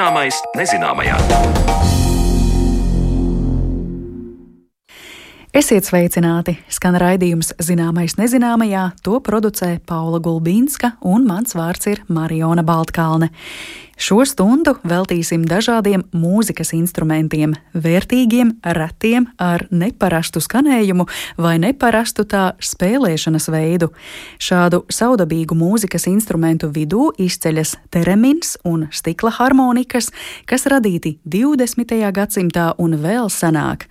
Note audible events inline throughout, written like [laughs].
Zināmais nezināmajā. Esiet sveicināti! Skan raidījums Zināmais nezināmajā, to producē Paula Gulbīnska un mans vārds ir Mariona Baltkalne. Šo stundu veltīsim dažādiem mūzikas instrumentiem, vērtīgiem, retiem, ar neparastu skanējumu vai neparastu tā spēlēšanas veidu. Šādu saudabīgu mūzikas instrumentu vidū izceļas teremins un stikla harmonikas, kas radīti 20. gadsimtā un vēl senāk.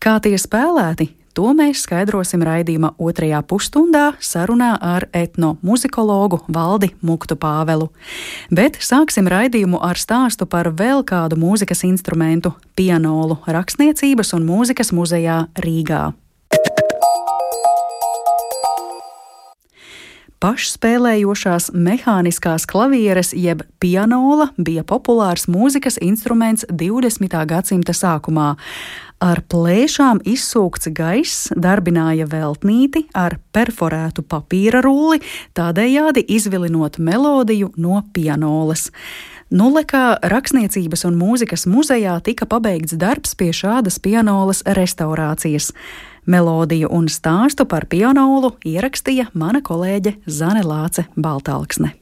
Kā tie spēlēti, To mēs skaidrosim raidījuma otrajā pusstundā sarunā ar etnomuzikologu Valdi Muktu Pāvelu. Bet sāksim raidījumu ar stāstu par vēl kādu mūzikas instrumentu - pianolu rakstniecības un mūzikas muzejā Rīgā. Pašspēlējošās mehāniskās klavieres jeb pianola bija populārs mūzikas instruments 20. gadsimta sākumā. Ar plēšām izsūkts gaiss darbināja veltnīti ar perforētu papīra rulli, tādējādi izvilinot melodiju no pianolas. Nulekā rakstniecības un mūzikas muzejā tika pabeigts darbs pie šādas pianolas restaurācijas. Melodiju un stāstu par pianolu ierakstīja mana kolēģe Zane Lāce Baltāksne.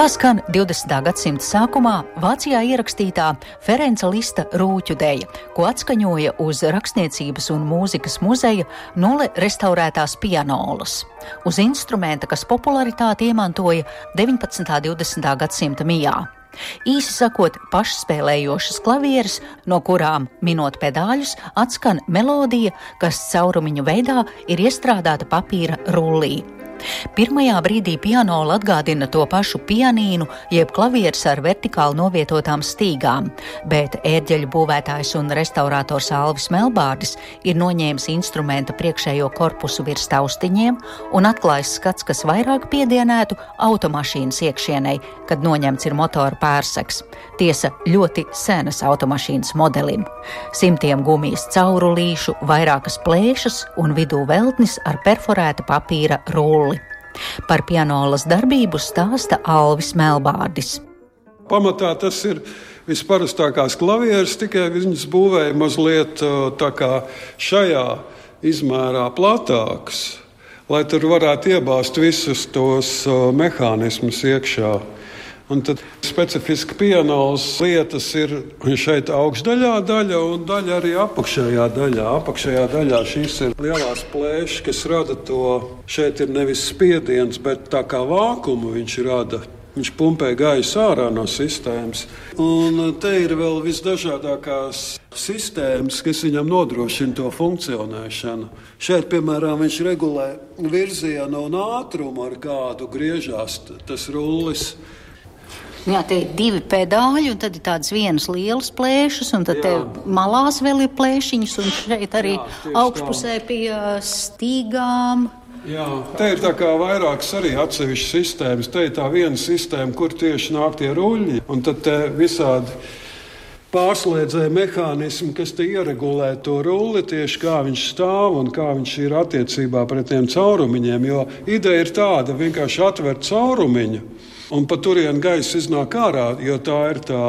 Tā skan 20. gadsimta sākumā Vācijā ierakstītā Ferenca Lista rūķu dēļa, ko atskaņoja uz Rakstniecības un mūzikas muzeja nulle restaurētās pianolas. Uz instrumenta, kas popularitāti iemantoja 19. un 20. gadsimta mijā. Īsi sakot, pašspēlējošas klavieres, no kurām, minot pedāļus, atskan melodija, kas caurumiņu veidā ir iestrādāta papīra rullī. Pirmajā brīdī pianola atgādina to pašu pianīnu, jeb klavieres ar vertikāli novietotām stīgām, bet ērģeļu būvētājs un restaurators Alvis Melbārdis ir noņēmis instrumenta priekšējo korpusu virs taustiņiem un atklājis skats, kas vairāk piedienētu automašīnas iekšienei, kad noņemts ir motora pārseks. Tiesa ļoti senas automašīnas modelim. Simtiem gumijas caurulīšu, vairākas plēšas un vidū veltnis ar perforēta papīra rulli. Par pianolas darbību stāsta Alvis Melbārdis. Pamatā tas ir visparastākās klavieres, tikai viņas būvēja mazliet tā kā šajā izmērā platākas, lai tur varētu iebāzt visus tos mehānismus iekšā. Un tad specifiski pianols lietas ir šeit augšdaļā daļa un daļa arī apakšējā daļā. Apakšējā daļā šīs ir lielās plēšas, kas rada to. Šeit ir nevis spiediens, bet tā kā vākumu viņš rada. Viņš pumpē gaisu ārā no sistēmas. Un te ir vēl visdažādākās sistēmas, kas viņam nodrošina to funkcionēšanu. Šeit, piemēram, viņš regulē virzienu un ātrumu, ar kādu griežās tas rullis. Jā, te ir divi pedāļi, un tad ir tādas vienas lielas plēšas, un tad malās vēl ir plēšiņas, un šeit arī Jā, augšpusē pie stīgām. Jā, te ir tā kā vairākas arī atsevišķas sistēmas. Te ir tā viena sistēma, kur tieši nāk tie ruļļi, un tad visādi pārslēdzēja mehānismi, kas ieregulē to rulli, tieši kā viņš stāv un kā viņš ir attiecībā pret tiem caurumiņiem. Jo ideja ir tāda, vienkārši atvērt caurumiņu un pa turienu gaisa iznāk ārā, jo tā ir tā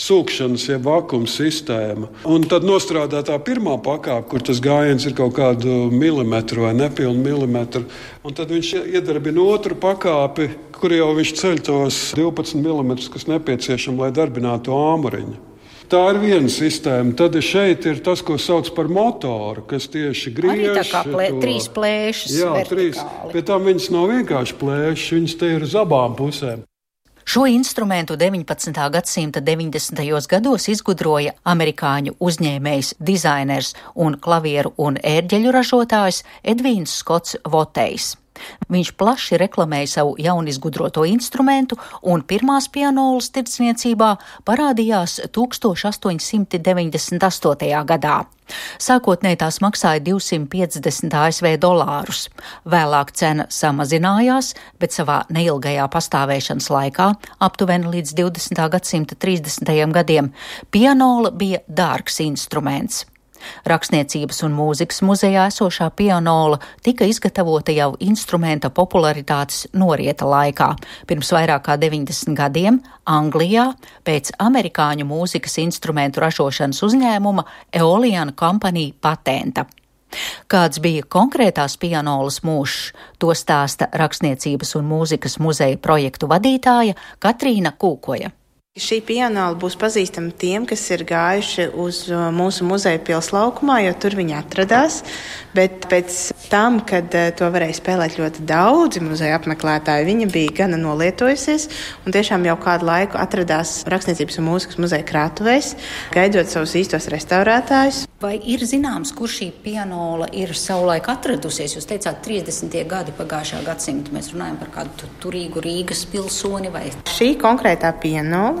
sūkšanas, jeb vakuma sistēma. Un tad nostrādā tā pirmā pakāpe, kur tas gājiens ir kaut kādu milimetru vai nepilnu milimetru. Un tad viņš iedarbina otru pakāpi, kur jau viņš ceļ tos 12 mm, kas nepieciešami, lai darbinātu āmuriņu. Tā ir viena sistēma. Tad šeit ir tas, ko sauc par motoru, kas tieši griež. Tā kā plē, to... trīs plēšas. Jā, vertikāli. trīs. Pie tam viņas nav vienkārši plēšas, viņas te ir uz abām pusēm. Šo instrumentu 19. gadsimta 90. gados izgudroja amerikāņu uzņēmējs, dizainers un klavieru un ērģeļu ražotājs Edvīns Skots Votejs. Viņš plaši reklamēja savu jaunizgudroto instrumentu, un pirmās pianolas tirdzniecībā parādījās 1898. gadā. Sākotnēji tās maksāja 250 ASV dolārus. Vēlāk cena samazinājās, bet savā neilgajā pastāvēšanas laikā, aptuveni līdz 20. gadsimta 30. gadiem, pianola bija dārgs instruments. Rakstniecības un mūzikas muzejā esošā pianola tika izgatavota jau instrumenta popularitātes norieta laikā, pirms vairāk kā 90 gadiem Anglijā pēc amerikāņu mūzikas instrumentu ražošanas uzņēmuma Eolian Company patenta. Kāds bija konkrētās pianolas mūžs, to stāsta Rakstniecības un mūzikas muzeja projektu vadītāja Katrīna Kūkoja. Šī pianola būs pazīstama tiem, kas ir gājuši uz uh, mūsu muzeja pils laukumā, jo tur viņa atradās. Bet pēc tam, kad uh, to varēja spēlēt ļoti daudzi muzeja apmeklētāji, viņa bija gana nolietojusies un tiešām jau kādu laiku atradās Rakstniecības un mūzikas muzeja krātuvēs, gaidot savus īstos restaurētājus. Vai ir zināms, kur šī pianola ir savulaik atradusies? Jūs teicāt, 30. gadi pagājušā gadsimta. Mēs runājam par kādu turīgu Rīgas pilsoni vai? Šī konkrētā pianola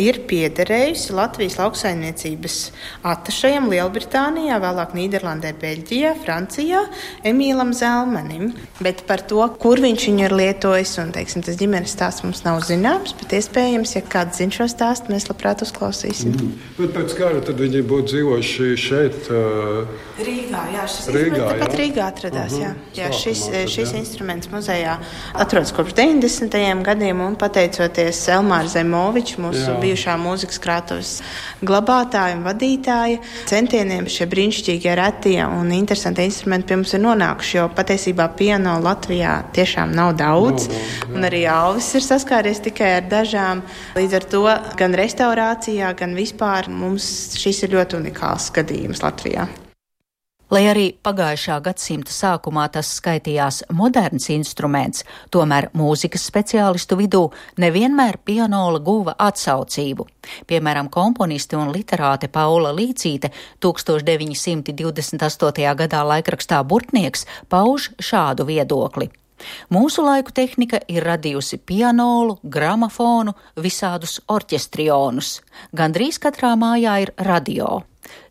ir piederējusi Latvijas lauksaimniecības atašajam Lielbritānijā, vēlāk Nīderlandē, Beļģijā, Francijā, Emīlam Zelmanim. Bet par to, kur viņš viņu ir lietojis, un teiksim, tas ģimenes stāsts mums nav zināms, bet iespējams, ja kāds zina šo stāstu, mēs labprāt uzklausīsim. Mm. Bet pēc kara tad viņi būtu dzīvojuši šeit. Uh, Rīgā, jā, šis Rīgā, jā. pat Rīgā atradās. Uh -huh. jā. Jā, šis, Slāpumā, šis jā. instruments muzejā atrodas kopš 90. gadiem, un pateicoties Elmāra Zemoviča, mūsu Jā. Bijušā mūzikas krātuves glabātāja un vadītāja, centieniem šie brīnišķīgie, retie un interesanti instrumenti pie mums ir nonākuši. Jo patiesībā piano Latvijā tiešām nav daudz, Nav daudz, jā. un arī Alvis ir saskāries tikai ar dažām. Līdz ar to gan restaurācijā, gan vispār mums šis ir ļoti unikāls gadījums Latvijā. Lai arī pagājušā gadsimta sākumā tas skaitījās moderns instruments, tomēr mūzikas speciālistu vidū nevienmēr pianola guva atsaucību. Piemēram, komponiste un literāte Paula Līcīte 1928. gadā laikrakstā Burtnieks pauž šādu viedokli. Mūsu laiku tehnika ir radījusi pianolu, gramofonu, visādus orķestrionus. Gandrīz katrā mājā ir radio.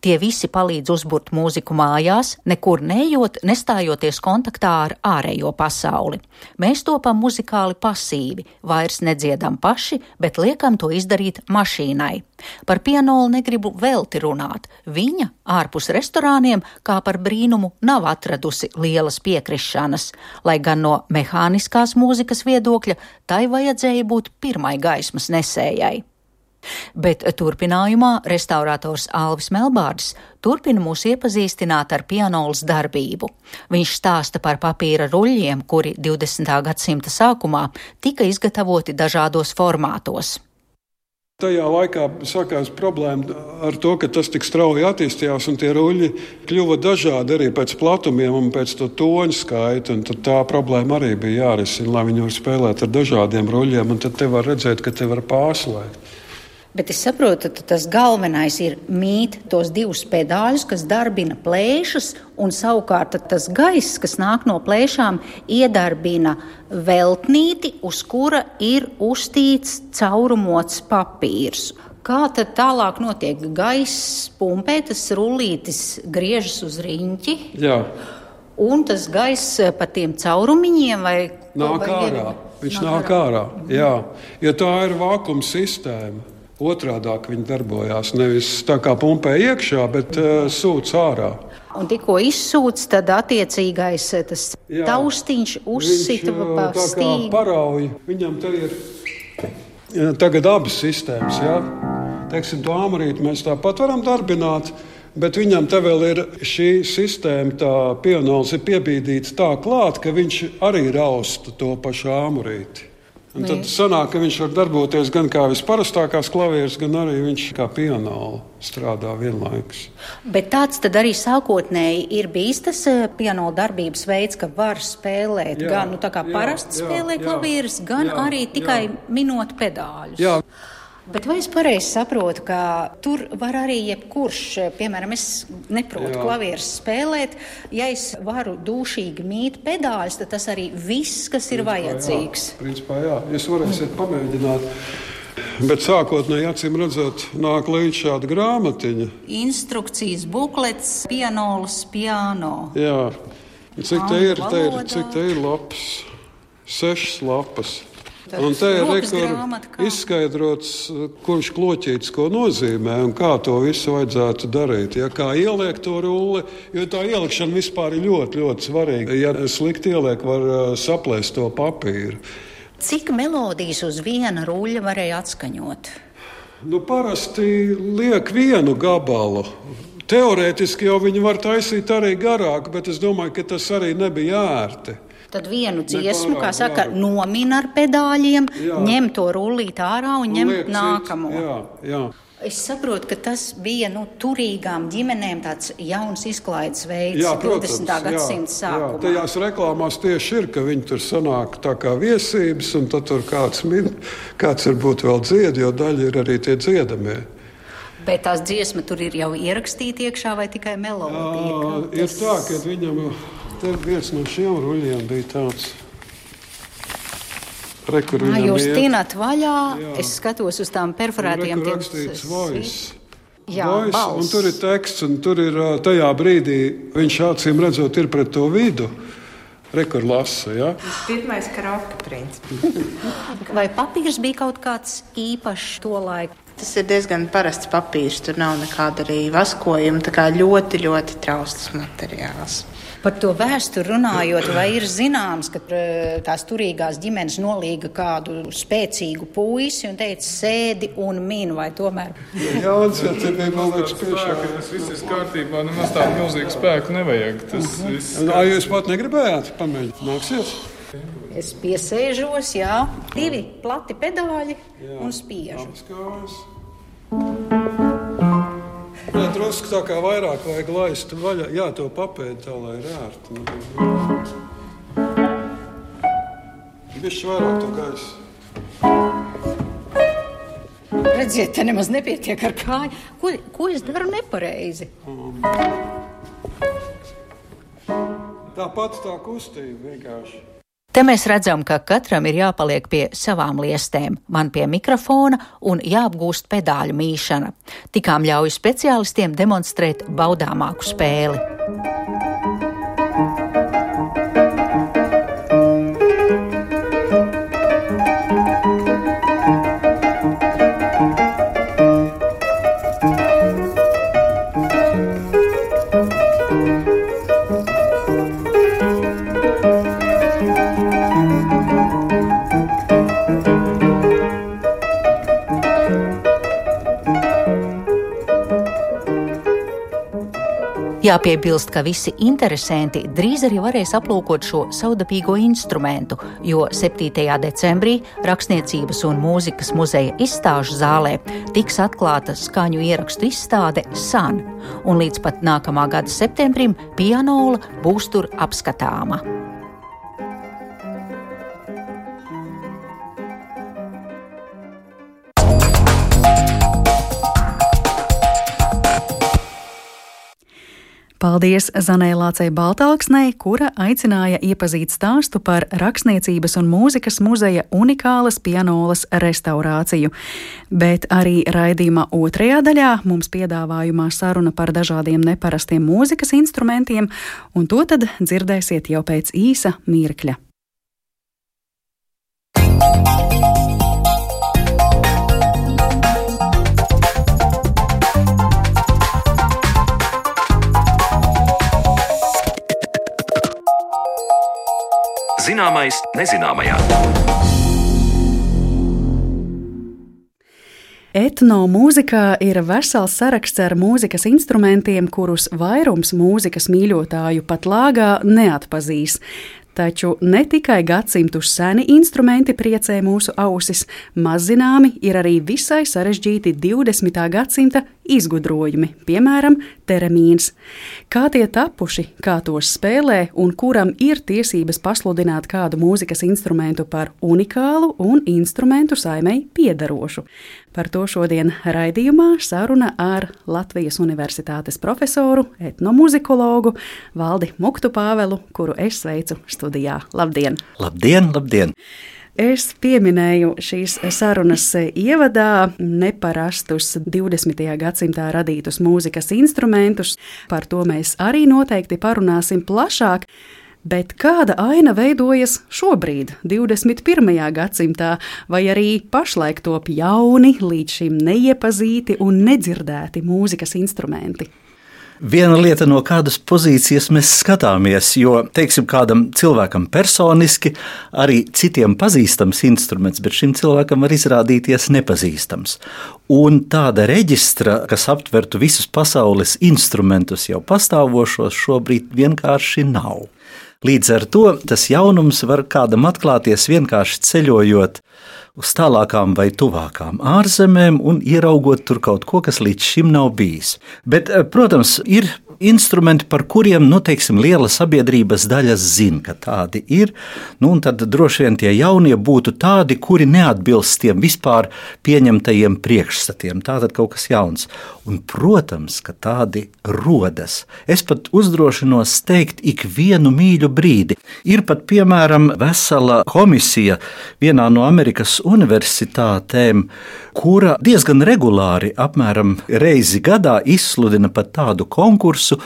Tie visi palīdz uzburt mūziku mājās, nekur neejot, nestājoties kontaktā ar ārējo pasauli. Mēs topam muzikāli pasīvi, vairs nedziedam paši, bet liekam to izdarīt mašīnai. Par pianolu negribu velti runāt. Viņa ārpus restorāniem, kā par brīnumu, nav atradusi lielas piekrišanas, lai gan no mehāniskās mūzikas viedokļa tai vajadzēja būt pirmai gaismas nesējai. Bet turpinājumā restaurators Alvis Melbārdis turpina mūs iepazīstināt ar pianolas darbību. Viņš stāsta par papīra ruļļiem, kuri 20. gadsimta sākumā tika izgatavoti dažādos formātos. Tajā laikā sākās problēma ar to, ka tas tik strauji attīstījās, un tie ruļļi kļuva dažādi arī pēc platumiem un pēc to toņu skaita. Tā problēma arī bija jārisina, lai viņi varētu spēlēt ar dažādiem ruļļiem, un tad te var redzēt, ka te var pārslēgt. Bet es saprotu, ka tas galvenais ir mīt tos divus pedāļus, kas darbina plēšas, un savukārt tas gaiss, kas nāk no plēšām, iedarbina veltnīti, uz kura ir uztīts caurumots papīrs. Kā tad tālāk notiek? Gaiss pumpē, tas rullītis griežas uz riņķi, Jā, un tas gaiss pa tiem caurumiņiem vai nāk vai ārā. Viņš nāk ārā. Jā, ja tā ir vākuma sistēma. Otrādi viņi darbojās. Nevis tā kā pumpē iekšā, bet uh, sūc ārā. Un tikko izsūts, tad attiecīgais eh, tas Jā. taustiņš uzsita Viņš, pa stīgu. parauj. Viņam te ir tagad abas sistēmas. Jā. Teiksim, to āmurīti mēs tāpat varam darbināt. Bet viņam te vēl ir šī sistēma, tā pianols ir piebīdīts tā klāt, ka viņš arī rausta to pašu āmurīti. Un tad sanāk, ka viņš var darboties gan kā visparastākās klavieres, gan arī viņš kā pianola strādā vienlaikus. Bet tāds arī sākotnēji ir bijis tas eh, piano darbības veids, ka var spēlēt Jā, gan nu, tā kā jā, parasti jā, spēlē klavieres, gan jā, arī tikai jā. minot pedāļus. Jā, Bet vai es pareizi saprotu, ka tur var arī jebkurš, piemēram, es neprotu klavierus spēlēt, ja es varu dūšīgi mīt pedāļus, tad tas arī viss, kas ir principā, vajadzīgs. Jā, principā, jā. Jūs varēsiet pamēģināt. Bet sākotnēji, acīm redzot, nāk līdz šāda grāmatiņa. Instrukcijas buklets, pianolis, piano. Jā, cik te ir, te ir, cik te ir lapas? Sešas lapas. Un te ir izskaidrots, kurš kloķītis ko nozīmē un kā to visu vajadzētu darīt. Ja kā ieliekt to rulli, jo tā ielikšana vispār ir ļoti, ļoti svarīga. Ja slikti ieliek, var saplēst to papīru. Cik melodijas uz viena ruļļa varēja atskaņot? Nu, parasti liek vienu gabalu. Teorētiski jau viņi var taisīt arī garāk, bet es domāju, ka tas arī nebija ērti. Tad vienu dziesmu, kā saka, nomina ar pedāļiem, jā. ņem to rullīt ārā un ņem Liek nākamo. Jā, jā. Es saprotu, ka tas bija nu, turīgām ģimenēm tāds jauns izklaides veids, jā, protams, 20. gadsimta sākumā. Jā, tajās reklāmās tieši ir, ka viņi tur sanāk tā kā viesības, un tad tur kāds min, kāds varbūt vēl dzied, jo daļa ir arī tie dziedamie. Bet tās dziesma tur ir jau ierakstīta iekšā vai tikai melodija? Jā, tas... ir tā, ka viņam Te viens no šiem ruļļiem bija tāds. Rekur, Nā, jūs tinat vaļā, jā. es skatos uz tām perforētajām tiem voice. Jā, voice, un tur ir teksts, un tur ir tajā brīdī viņš acīm redzot ir pret to vidu. Rekur lasa, ja? Pirmais karaoke princips. [laughs] Vai papīrs bija kaut kāds īpašs to laiku? Tas ir diezgan parasts papīrs, tur nav nekāda arī vaskojuma, tā kā ļoti, ļoti trausls materiāls. Par to vēsturi runājot, vai ir zināms, ka tās turīgās ģimenes nolīga kādu spēcīgu puisi un teica, sēdi un min, vai tomēr? Jā, tas bija man liekas priekšā. Tas viss ir kārtībā, nemaz tādu milzīgu spēku nevajag. Tas viss. Nā, jūs pat negribējāt pamēģināt, nāksies? Es piesēžos, jā, divi plati pedāļi jā. un spiežu. Apskās. Jā, drusku tā kā vairāk vajag laist vaļā. Jā, to papēdi tā, lai ir ērti. Bišķi vairāk to gaisu. Redziet, te nemaz nepietiek ar kāju. Ko, ko es daru nepareizi? Um. Tāpat tā kustība vienkārši. Te mēs redzam, ka katram ir jāpaliek pie savām liestēm, man pie mikrofona un jāapgūst pedāļu mīšana. Tikām ļauj speciālistiem demonstrēt baudāmāku spēli. Jāpiebilst, ka visi interesanti drīz arī varēs aplūkot šo saudabīgo instrumentu, jo 7. decembrī Rakstniecības un mūzikas muzeja izstāžu zālē tiks atklāta skaņu ierakstu izstāde SAN, un līdz pat nākamā gada septembrim pianola būs tur apskatāma. Paldies Zanē Lācei Baltāksnei, kura aicināja iepazīt stāstu par rakstniecības un mūzikas muzeja unikālas pianolas restaurāciju. Bet arī raidījuma otrajā daļā mums piedāvājumā saruna par dažādiem neparastiem mūzikas instrumentiem, un to tad dzirdēsiet jau pēc īsa mirkļa. Zināmais, nezināmajā. Etnomūzikā ir vesels saraksts ar mūzikas instrumentiem, kurus vairums mūzikas mīļotāju pat lāgā neatpazīs. Taču ne tikai gadsimtus seni instrumenti priecē mūsu ausis, mazzināmi ir arī visai sarežģīti 20. gadsimta izgudrojumi, piemēram, teremīns. Kā tie tapuši, kā tos spēlē un kuram ir tiesības pasludināt kādu mūzikas instrumentu par unikālu un instrumentu saimei piedarošu. Par to šodien raidījumā saruna ar Latvijas Universitātes profesoru, etnomuzikologu Valdi Muktu Pāvelu, kuru es sveicu studijā. Labdien! Labdien, labdien! Es pieminēju šīs sarunas ievadā neparastus 20. gadsimtā radītus mūzikas instrumentus. Par to mēs arī noteikti parunāsim plašāk. Bet kāda aina veidojas šobrīd, 21. gadsimtā, vai arī pašlaik top jauni, līdz šim neiepazīti un nedzirdēti mūzikas instrumenti? Viena lieta, no kādas pozīcijas mēs skatāmies, jo, teiksim, kādam cilvēkam personiski arī citiem pazīstams instruments, bet šim cilvēkam var izrādīties nepazīstams. Un tāda reģistra, kas aptvertu visus pasaules instrumentus jau pastāvošos, šobrīd vienkārši nav. Līdz ar to tas jaunums var kādam atklāties vienkārši ceļojot uz tālākām vai tuvākām ārzemēm un ieraugot tur kaut ko, kas līdz šim nav bijis. Bet, eh, protams, ir instrumenti, par kuriem nu, teiksim, liela sabiedrības daļa zina, ka tādi ir. Nu, tad droši vien tie jaunie būtu tādi, kuri neatbilst tiem vispār pieņemtajiem priekšstatiem. Tā tad kaut kas jauns. Un, protams, ka tādi rodas. Es pat uzdrošinos teikt, ik vienu mīļu brīdi. Ir pat, piemēram, vesela komisija vienā no Amerikas universitātēm, kura diezgan regulāri, apmēram reizi gadā, izsludina pat tādu konkursu,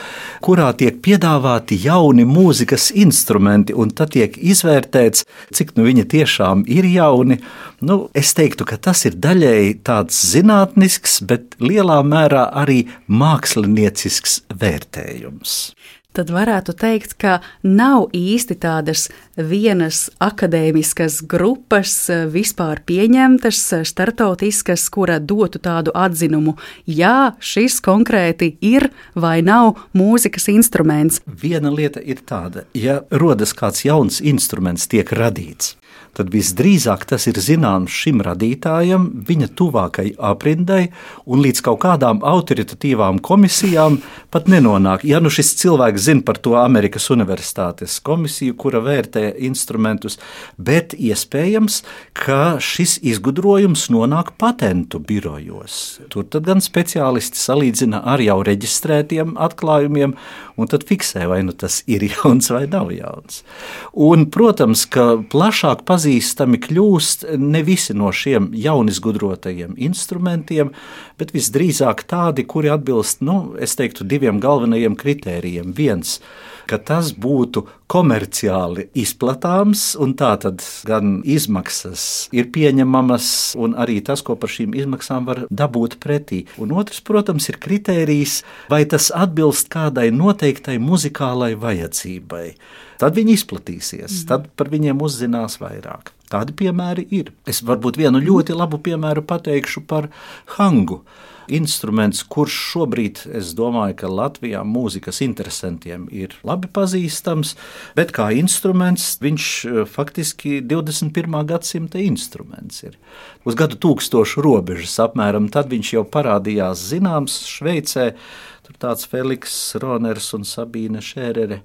kurā tiek piedāvāti jauni mūzikas instrumenti, un tad tiek izvērtēts, cik nu viņi tiešām ir jauni. Nu, es teiktu, ka tas ir daļēji tāds zinātnisks, bet lielā mērā arī māksliniecisks vērtējums tad varētu teikt, ka nav īsti tādas vienas akadēmiskas grupas, vispār pieņemtas, startautiskas, kura dotu tādu atzinumu, jā, šis konkrēti ir vai nav mūzikas instruments. Viena lieta ir tāda, ja rodas kāds jauns instruments, tiek radīts tad visdrīzāk tas ir zināms šim radītājam, viņa tuvākajai aprindai, un līdz kaut kādām autoritatīvām komisijām pat nenonāk. Ja nu šis cilvēks zina par to Amerikas Universitātes komisiju, kura vērtē instrumentus, bet iespējams, ka šis izgudrojums nonāk patentu birojos. Tur tad gan speciālisti salīdzina ar jau reģistrētiem atklājumiem, un tad fiksē, vai nu tas ir [laughs] jauns vai nav jauns. Un, protams, ka plašāk pazīstams pazīstami kļūst ne visi no šiem jaunizgudrotajiem instrumentiem, bet visdrīzāk tādi, kuri atbilst, nu, es teiktu, diviem galvenajiem kritērijiem. Viens, ka tas būtu komerciāli izplatāms, un tā tad gan izmaksas ir pieņemamas, un arī tas, ko par šīm izmaksām var dabūt pretī. Un otrs, protams, ir kritērijs, vai tas atbilst kādai noteiktai muzikālai vajadzībai tad viņi izplatīsies, mm. tad par viņiem uzzinās vairāk. Tādi piemēri ir. Es varbūt vienu ļoti labu piemēru pateikšu par hangu. Instruments, kurš šobrīd, es domāju, ka Latvijā mūzikas interesantiem ir labi pazīstams, bet kā instruments viņš eh, faktiski 21. gadsimta instruments ir. Uz gadu tūkstošu robežas apmēram tad viņš jau parādījās zināms Šveicē. Tur tāds Feliks Roners un Sabīne Šērere.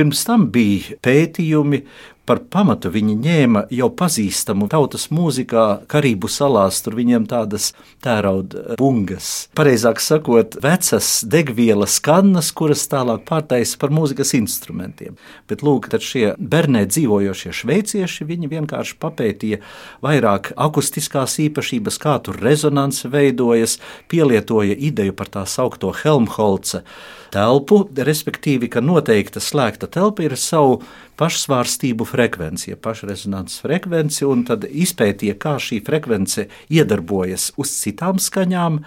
Pirms tam bija pētījumi par pamatu viņi ņēma jau pazīstamu tautas mūzikā, Karību salās. Tur viņiem tādas tērauda bungas, pareizāk sakot, vecas degvielas kannas, kuras tālāk pārtaisa par mūzikas instrumentiem. Bet lūk, tad šie bernē dzīvojošie šveicieši, viņi vienkārši papētīja vairāk akustiskās īpašības, kā tur rezonance veidojas, pielietoja ideju par tā saukto Helmholca telpu, respektīvi, ka noteikta slēgta telpa ir savu pašsvārstību frekvenci, pašrezonanses frekvenci, un tad izpētīja, kā šī frekvence iedarbojas uz citām skaņām,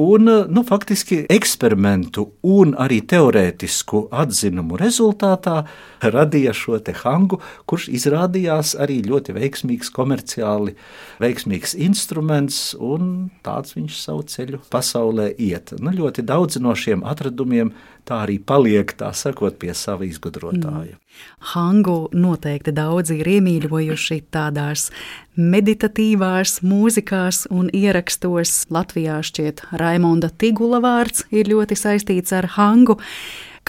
un nu, faktiski eksperimentu un arī teorētisku atzinumu rezultātā radīja šo te hangu, kurš izrādījās arī ļoti veiksmīgs, komerciāli veiksmīgs instruments, un tāds viņš savu ceļu pasaulē iet. Nu, ļoti daudz no šiem atradumiem tā arī paliek, tā sakot, pie sava izgudrotāja. Mm. Hangu noteikti daudzi ir iemīļojuši tādās meditatīvās mūzikās un ierakstos. Latvijā šķiet Raimonda Tigula vārds ir ļoti saistīts ar Hangu.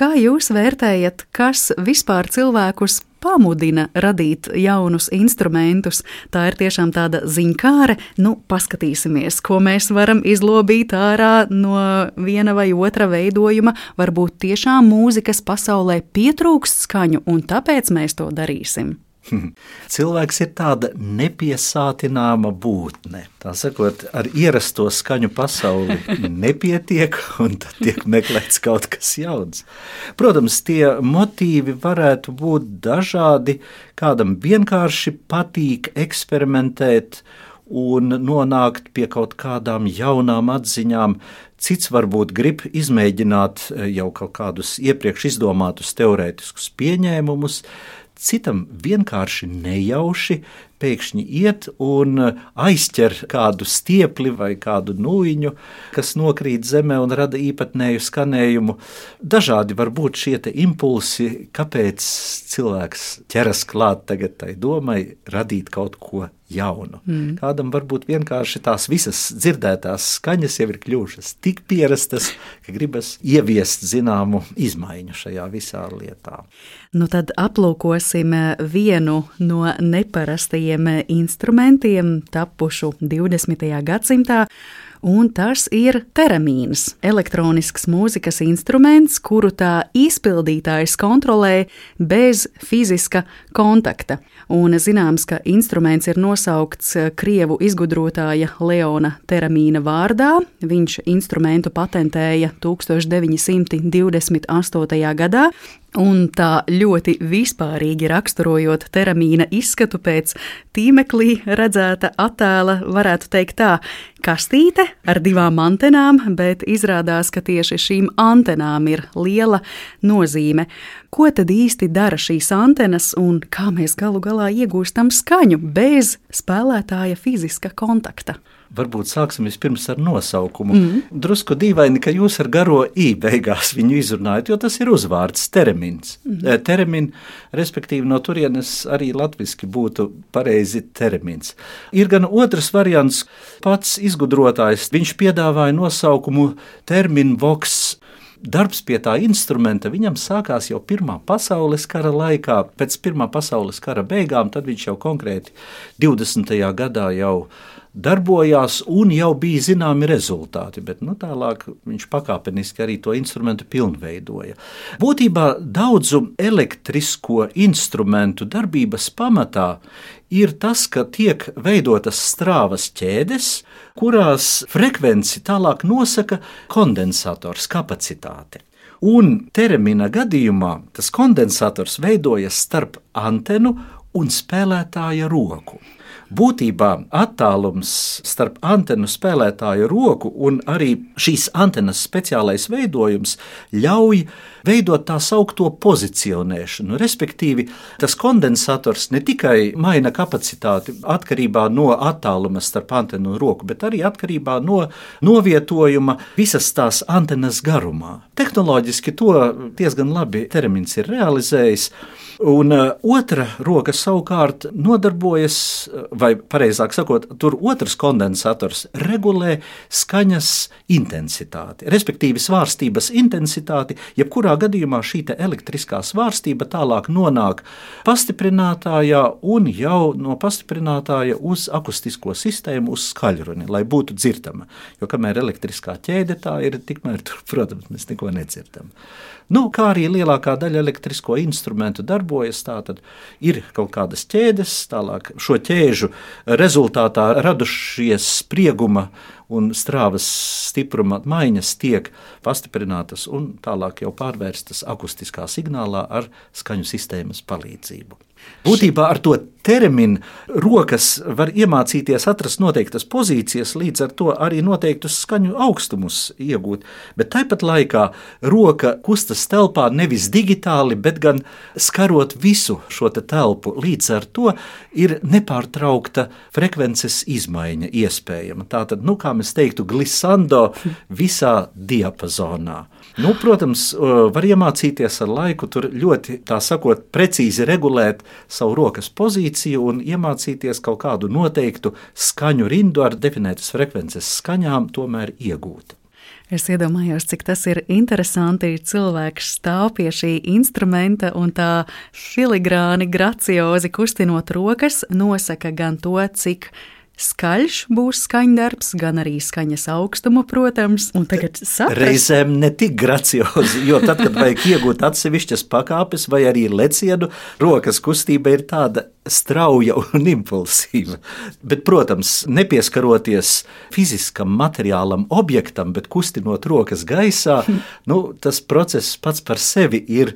Kā jūs vērtējat, kas vispār cilvēkus pamudina radīt jaunus instrumentus? Tā ir tiešām tāda ziņkāre. Nu, paskatīsimies, ko mēs varam izlobīt ārā no viena vai otra veidojuma. Varbūt tiešām mūzikas pasaulē pietrūkst skaņu, un tāpēc mēs to darīsim. [laughs] Cilvēks ir tāda nepiesātināma būtne. Tā sakot, ar ierasto skaņu pasauli [laughs] nepietiek, un tad tiek meklēts kaut kas jauns. Protams, tie motīvi varētu būt dažādi. Kādam vienkārši patīk eksperimentēt un nonākt pie kaut kādām jaunām atziņām. Cits varbūt grib izmēģināt jau kaut kādus iepriekš izdomātus teorētiskus pieņēmumus, citam vienkārši nejauši pēkšņi iet un aizķer kādu stiepli vai kādu nūjiņu, kas nokrīt zemē un rada īpatnēju skanējumu. Dažādi var būt šie impulsi, kāpēc cilvēks ķeras klāt tagad tai domai radīt kaut ko jaunu. Mm. Kādam varbūt vienkārši tās visas dzirdētās skaņas jau ir kļuvušas tik pierastas, ka gribas ieviest zināmu izmaiņu šajā visā lietā. Nu tad aplūkosim vienu no neparastajiem instrumentiem, tapušu 20. gadsimtā un tas ir teramīns, elektronisks mūzikas instruments, kuru tā izpildītājs kontrolē bez fiziska kontakta. Un zināms, ka instruments ir nosaukts krievu izgudrotāja Leona Teramīna vārdā. Viņš instrumentu patentēja 1928. gadā, Un tā ļoti vispārīgi raksturojot teramīna izskatu pēc tīmeklī redzēta attēla, varētu teikt tā, kastīte ar divām antenām, bet izrādās, ka tieši šīm antenām ir liela nozīme. Ko tad īsti dara šīs antenas un kā mēs galu galā iegūstam skaņu bez spēlētāja fiziska kontakta? Varbūt sāksim vispirms ar nosaukumu. Mm. Drusku dīvaini, ka jūs ar garo i beigās viņu izrunājat, jo tas ir uzvārds termins. Mm. Termin, respektīvi no turienes arī latviski būtu pareizi termins. Ir gan otrs variants, pats izgudrotājs, viņš piedāvāja nosaukumu termin vox darbs pie tā instrumenta viņam sākās jau Pirmā pasaules kara laikā. Pēc Pirmā pasaules kara beigām, tad viņš jau konkrēti 20. gadā jau darbojās un jau bija zināmi rezultāti, bet nu, tālāk viņš pakāpeniski arī to instrumentu pilnveidoja. Būtībā daudzu elektrisko instrumentu darbības pamatā ir tas, ka tiek veidotas strāvas ķēdes, kurās frekvenci tālāk nosaka kondensators kapacitāte. Un termina gadījumā tas kondensators veidojas starp antenu un spēlētāja roku. Būtībā attālums starp antenu spēlētāju roku un arī šīs antenas speciālais veidojums ļauj veidot tā saucamo pozicionēšanu. Respektīvi, tas kondensators ne tikai maina kapacitāti atkarībā no attāluma starp antenu un roku, bet arī atkarībā no novietojuma visas tās antenas garumā. Tehnoloģiski to diezgan labi termins ir realizējis. Un uh, otra roka savukārt nodarbojas, vai precīzāk sakot, tur otrs kondensators regulē skaņas intensitāti, respektīvi svārstības intensitāti. Jebkurā gadījumā šī elektriskā svārstība tālāk nonāk pastiprinātājā un jau no pastiprinātāja uz akustisko sistēmu, uz skaļruni, lai būtu dzirdama. Jo kamēr elektriskā ķēde tā ir, tikmēr tur, protams, mēs neko nedzirdam. Nu, kā arī lielākā daļa elektrisko instrumentu darbojas, tad ir kaut kādas ķēdes, tālāk šo ķēžu rezultātā radušies sprieguma un strāvas stipruma maiņas tiek pastiprinātas un tālāk jau pārvērstas akustiskā signālā ar skaņu sistēmas palīdzību. Būtībā ar to terminu rokas var iemācīties atrast noteiktas pozīcijas, līdz ar to arī noteiktus skaņu augstumus iegūt. Bet tāpat laikā roka kustas telpā nevis digitāli, bet gan skarot visu šo te telpu. Līdz ar to ir nepārtraukta frekvences izmaiņa iespējama. Tātad, nu, kā mēs teiktu, glisando visā diapazonā. Nu, protams, var iemācīties ar laiku, tur ļoti, tā sakot, precīzi regulēt savu rokas pozīciju un iemācīties kaut kādu noteiktu skaņu rindu ar definētas frekvences skaņām, tomēr iegūt. Es iedomājos, cik tas ir interesanti. Cilvēks stāv pie šī instrumenta un tā filigrāni, graciozi kustinot rokas, nosaka gan to, cik skaļš būs skaņdarbs, gan arī skaņas augstumu, protams. Saprast. Reizēm ne tik graciozi, jo tad, kad vajag [laughs] iegūt atsevišķas pakāpes vai arī lecienu, rokas kustība ir tāda strauja un impulsīva. Bet, protams, nepieskaroties fiziskam, materiālam objektam, bet kustinot rokas gaisā, [laughs] nu, tas process pats par sevi ir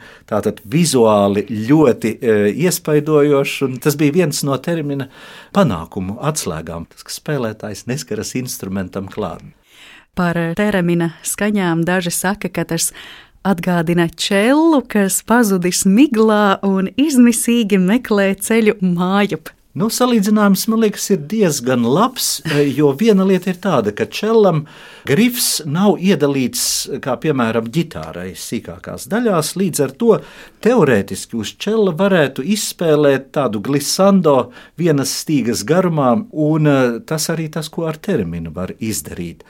vizuāli ļoti e, iespaidojošs. Tas bija viens no termina panākumu atslēgām, tas, ka spēlētājs neskaras instrumentam klāt. Par termina skaņām daži saka, ka tas atgādina čelu, kas pazudis miglā un izmisīgi meklē ceļu mājup. Nu, salīdzinājums man liekas, ir diezgan labs, jo viena lieta ir tāda, ka čelam grifs nav iedalīts kā piemēram ģitārai sīkākās daļās. Līdz ar to teorētiski uz čela varētu izspēlēt tādu glisando vienas stīgas garumā, un eh, tas arī tas, ko ar terminu var izdarīt.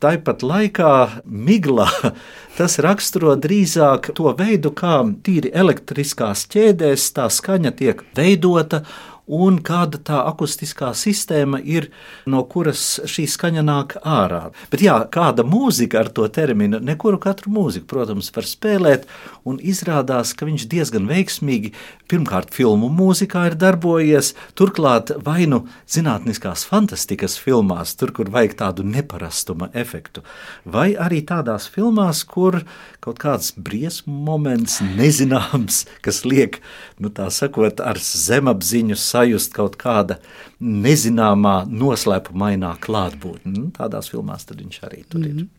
Tāpat laikā miglā [laughs] tas raksturo drīzāk to veidu, kā tīri elektriskās ķēdēs tā skaņa tiek veidota un kāda tā akustiskā sistēma ir, no kuras šī skaņa nāk ārā. Bet jā, kāda mūzika ar to terminu, nekuru katru mūziku, protams, var spēlēt, un izrādās, ka viņš diezgan veiksmīgi pirmkārt filmu mūzikā ir darbojies, turklāt vai nu zinātniskās fantastikas filmās, tur, kur vajag tādu neparastuma efektu, vai arī tādās filmās, kur kaut kāds briesmu moments nezināms, kas liek, nu tā sakot, ar zemapziņu sajūtu sajust kaut kāda nezināmā, noslēpumainā klātbūtne. Nu, tādās filmās viņš arī tur ir. Mm -hmm.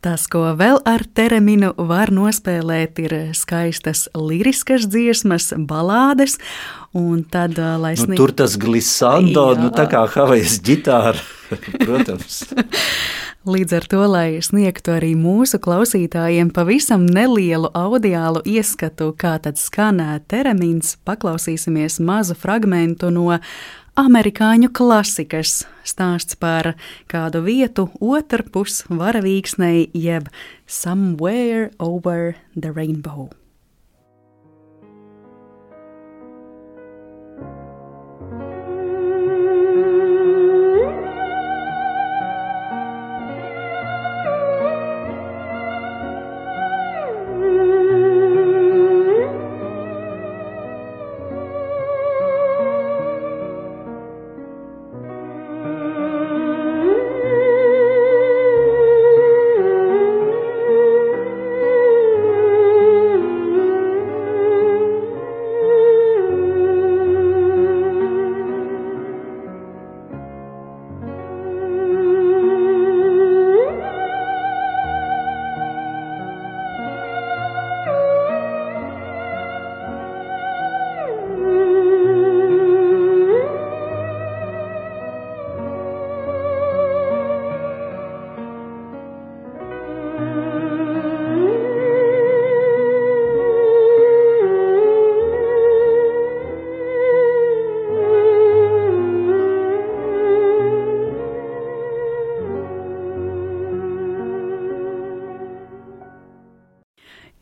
Tas, ko vēl ar terminu var nospēlēt, ir skaistas liriskas dziesmas, balādes. Tad, uh, nu, snieg... Tur tas glissando, nu, tā kā Havajas ģitāra, [laughs] protams. [laughs] Līdz ar to, lai sniegtu arī mūsu klausītājiem pavisam nelielu audiālu ieskatu, kā tad skanē termins, paklausīsimies mazu fragmentu no amerikāņu klasikas stāsts par kādu vietu otrpus varavīksnei jeb Somewhere over the Rainbow.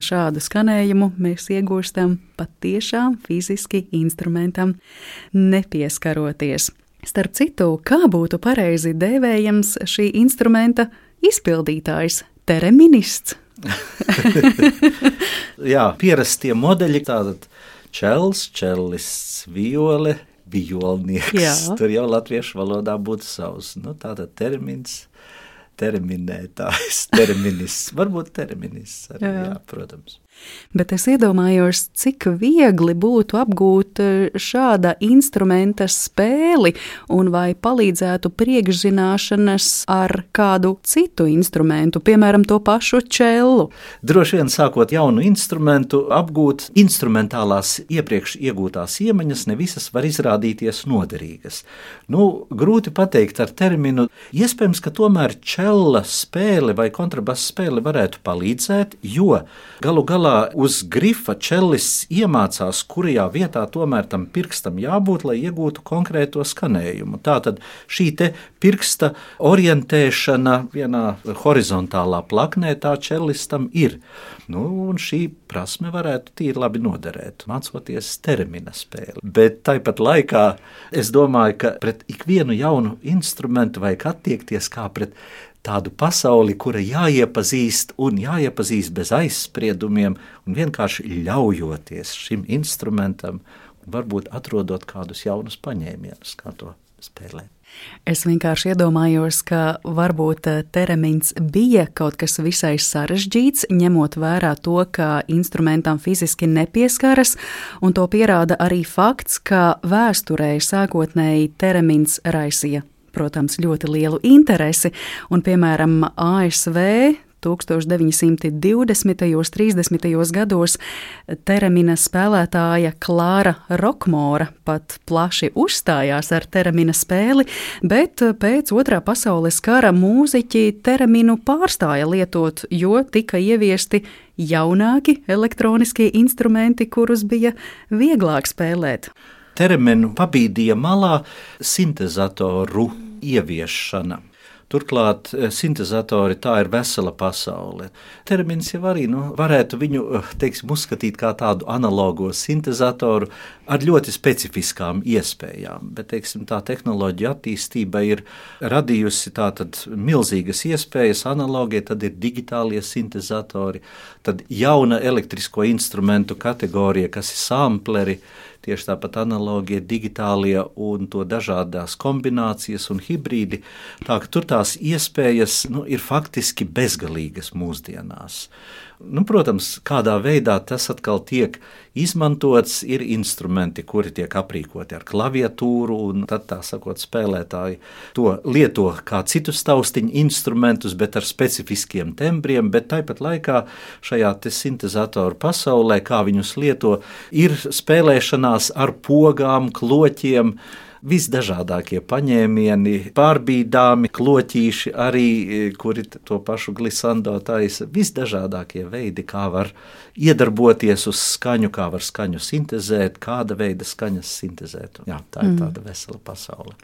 Šādu skanējumu mēs iegūstam patiešām fiziski instrumentam, nepieskaroties. Starp citu, kā būtu pareizi dēvējams šī instrumenta izpildītājs, tereminists? [laughs] Jā, pierastie modeļi, tātad čels, čelists, viole, violnieks. Jā. Tur jau latviešu valodā būtu savs. Nu, termins terminētājs, [laughs] terminists, varbūt terminists arī, jā. Jā, protams. Bet es iedomājos, cik viegli būtu apgūt eh, šāda instrumenta spēli, un vai palīdzētu priekšzināšanas ar kādu citu instrumentu, piemēram, to pašu čelu. Droši vien sākot jaunu instrumentu, apgūt instrumentālās iepriekš iegūtās iemaņas, ne visas var izrādīties noderīgas. Nu, grūti pateikt ar terminu. Iespējams, ka tomēr čela spēle vai kontrabasa spēle varētu palīdzēt, jo galu galā galā uz grifa čelists iemācās, kurajā vietā tomēr tam pirkstam jābūt, lai iegūtu konkrēto skanējumu. Tātad šī pirksta orientēšana vienā horizontālā plaknē tā čelistam ir. Nu, un šī prasme varētu tīri labi noderēt, mācoties termina spēli. Bet tāpat laikā es domāju, ka pret ikvienu jaunu instrumentu vajag attiekties kā pret tādu pasauli, kura jāiepazīst un jāiepazīst bez aizspriedumiem un vienkārši ļaujoties šim instrumentam, varbūt atrodot kādus jaunus paņēmienus, kā to spēlēt. Es vienkārši iedomājos, ka varbūt eh, teremins bija kaut kas visai sarežģīts, ņemot vērā to, ka instrumentam fiziski nepieskaras, un to pierāda arī fakts, ka vēsturē sākotnēji teremins raisīja protams, ļoti lielu interesi, un, piemēram, ASV 1920. un 30. gados termina spēlētāja Klāra Rokmora pat plaši uzstājās ar termina spēli, bet pēc otrā pasaules kara mūziķi terminu pārstāja lietot, jo tika ieviesti jaunāki elektroniskie instrumenti, kurus bija vieglāk spēlēt terminu pabīdīja malā sintēzatoru ieviešana. Turklāt eh, sintezatori tā ir vesela pasaule. Termins jau arī nu, varētu viņu eh, teiksim, uzskatīt kā tādu analogo sintezatoru ar ļoti specifiskām iespējām. Bet teiksim, tā tehnoloģija attīstība ir radījusi milzīgas iespējas. Analogie tad ir digitālie sintezatori, tad jauna elektrisko instrumentu kategorija, kas ir sampleri Tieši tāpat analogie digitālie un to dažādās kombinācijas un hibrīdi. Tā ka tur tās iespējas nu, ir faktiski bezgalīgas mūsdienās. Nu, protams, kādā veidā tas atkal tiek izmantots, ir instrumenti, kuri tiek aprīkoti ar klaviatūru, un tad tā sakot, spēlētāji to lieto kā citus taustiņu instrumentus, bet ar specifiskiem tembriem, bet tāpat laikā šajā sintēzatoru pasaulē, kā viņus lieto, ir spēlēšanās ar pogām, kloķiem, visdažādākie paņēmieni, pārbīdāmi kloķīši, arī e, kuri to pašu glisando taisa, visdažādākie veidi, kā var iedarboties uz skaņu, kā var skaņu sintēzēt, kāda veida skaņas sintēzēt. Jā, tā ir mm. tāda vesela pasaule.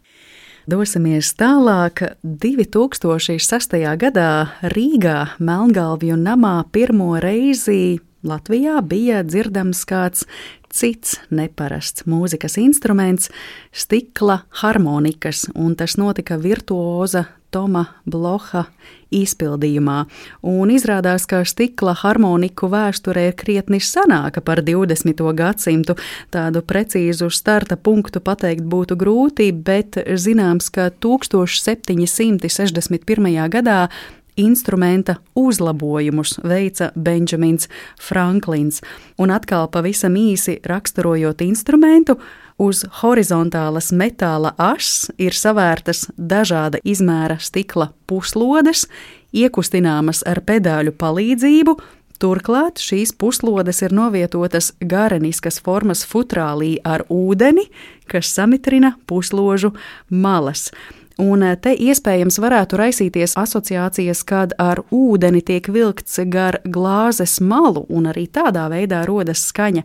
Dosimies tālāk. 2006. gadā Rīgā Melngalvju namā pirmo reizi Latvijā bija dzirdams kāds cits neparasts mūzikas instruments - stikla harmonikas, un tas notika virtuoza Toma Bloha izpildījumā. Un izrādās, ka stikla harmoniku vēsture ir krietni senāka par 20. gadsimtu. Tādu precīzu starta punktu pateikt būtu grūti, bet zināms, ka 1761. gadā instrumenta uzlabojumus veica Benjamins Franklins. Un atkal pavisam īsi raksturojot instrumentu, uz horizontālas metāla ašas ir savērtas dažāda izmēra stikla puslodes, iekustināmas ar pedāļu palīdzību. Turklāt šīs puslodes ir novietotas gareniskas formas futrālī ar ūdeni, kas samitrina pusložu malas. Un eh, te iespējams varētu raisīties asociācijas, kad ar ūdeni tiek vilkts gar glāzes malu, un arī tādā veidā rodas skaņa.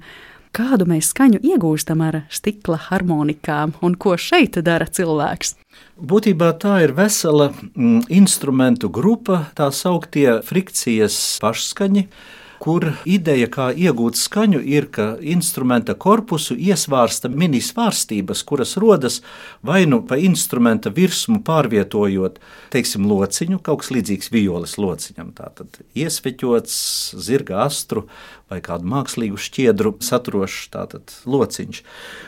Kādu mēs skaņu iegūstam ar stikla harmonikām, un ko šeit dara cilvēks? Būtībā tā ir vesela mm, instrumentu grupa, tā sauktie frikcijas pašskaņi kur ideja, kā iegūt skaņu, ir, ka instrumenta korpusu iesvārsta minisvārstības, kuras rodas vai nu pa instrumenta virsmu pārvietojot, teiksim, lociņu, kaut kas līdzīgs violas lociņam, tātad iesveķots zirga astru vai kādu mākslīgu šķiedru saturošs tātad lociņš,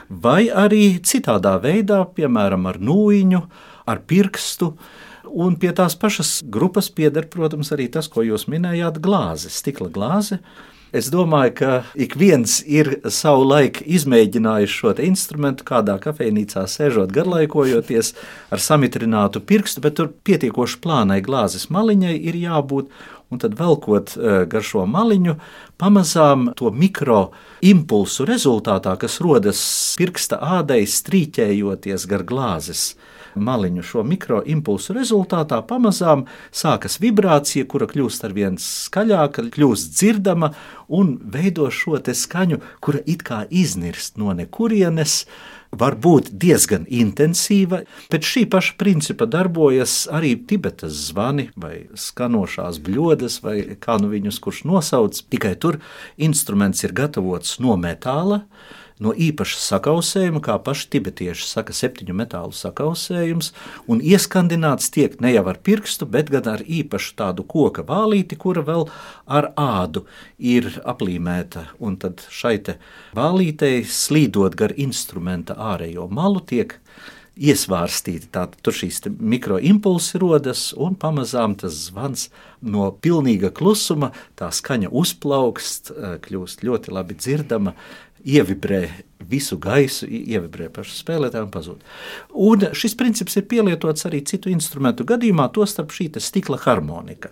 vai arī citādā veidā, piemēram, ar nūjiņu, ar pirkstu, Un pie tās pašas grupas pieder, protams, arī tas, ko jūs minējāt, glāze, stikla glāze. Es domāju, ka ik viens ir savu laiku izmēģinājis šo instrumentu, kādā kafejnīcā sēžot, garlaikojoties ar samitrinātu pirkstu, bet tur pietiekoši plānai glāzes maliņai ir jābūt. Un tad velkot eh, gar šo maliņu, pamazām to mikro impulsu rezultātā, kas rodas pirksta ādai strīķējoties gar glāzes maliņu šo mikroimpulsu rezultātā pamazām sākas vibrācija, kura kļūst ar vien skaļāka, kļūst dzirdama un veido šo skaņu, kura it kā iznirst no nekurienes var būt diezgan intensīva. Pēc šī paša principa darbojas arī Tibetas zvani vai skanošās bļodas, vai kā nu viņus kurš nosauc. Tikai tur instruments ir gatavots no metāla no īpaša sakausējuma, kā paši tibetieši saka, septiņu metālu sakausējums, un ieskandināts tiek ne jau ar pirkstu, bet gan ar īpašu tādu koka vālīti, kura vēl ar ādu ir aplīmēta. Un tad šai vālītei slīdot gar instrumenta ārējo malu tiek iesvārstīti. Tātad tur šīs mikroimpulsi rodas, un pamazām tas zvans no pilnīga klusuma, tā skaņa uzplaukst, kļūst ļoti labi dzirdama, ievibrē visu gaisu, ievibrē pašu spēlētāju un pazūd. Un šis princips ir pielietots arī citu instrumentu gadījumā, tostarp šī stikla harmonika.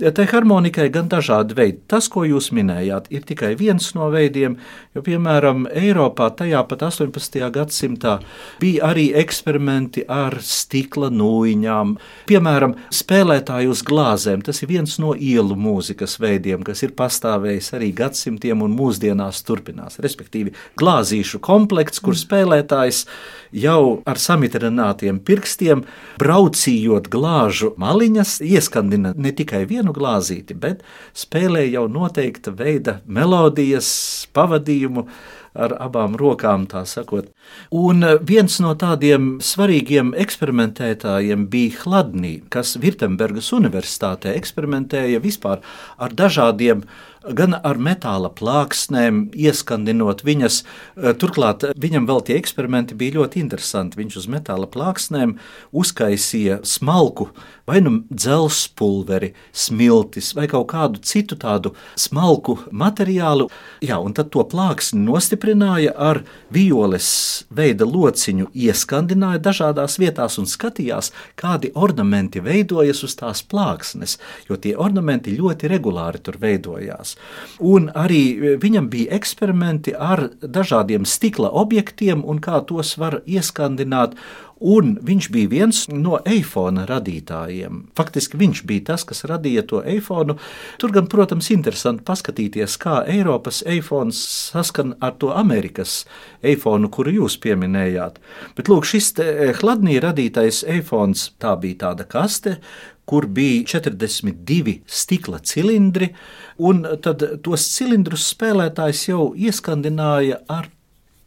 Tai harmonikai gan dažādi veidi. Tas, ko jūs minējāt, ir tikai viens no veidiem, jo, piemēram, Eiropā tajā pat 18. gadsimtā bija arī eksperimenti ar stikla nūjiņām. Piemēram, spēlētāju uz glāzēm. Tas ir viens no ielu mūzikas veidiem, kas ir pastāvējis arī gadsimtiem un mūsdienās turpinās. Respektīvi, glāzīšu komplekts, kur spēlētājs jau ar samitrinātiem pirkstiem, braucījot glāžu maliņas, ieskandina ne tikai vienu glāzīti, bet spēlē jau noteikta veida melodijas, pavadījumu ar abām rokām, tā sakot. Un viens no tādiem svarīgiem eksperimentētājiem bija Hladnī, kas Virtembergas Universitātē eksperimentēja vispār ar dažādiem gan ar metāla plāksnēm, ieskandinot viņas. Eh, turklāt viņam vēl tie eksperimenti bija ļoti interesanti. Viņš uz metāla plāksnēm uzkaisīja smalku vai nu dzelzpulveri, smiltis vai kaut kādu citu tādu smalku materiālu. Jā, un tad to plāksni nostiprināja ar violes veida lociņu, ieskandināja dažādās vietās un skatījās, kādi ornamenti veidojas uz tās plāksnes, jo tie ornamenti ļoti regulāri tur veidojās. Un arī e, viņam bija eksperimenti ar dažādiem stikla objektiem un kā tos var ieskandināt. Un viņš bija viens no eifona radītājiem. Faktiski viņš bija tas, kas radīja to eifonu. Tur gan, protams, interesanti paskatīties, kā Eiropas eifons saskan ar to Amerikas eifonu, kuru jūs pieminējāt. Bet lūk, šis Hladnī radītais eifons, tā bija tāda kaste, kur bija 42 stikla cilindri, un tos cilindrus spēlētājs jau ieskandināja ar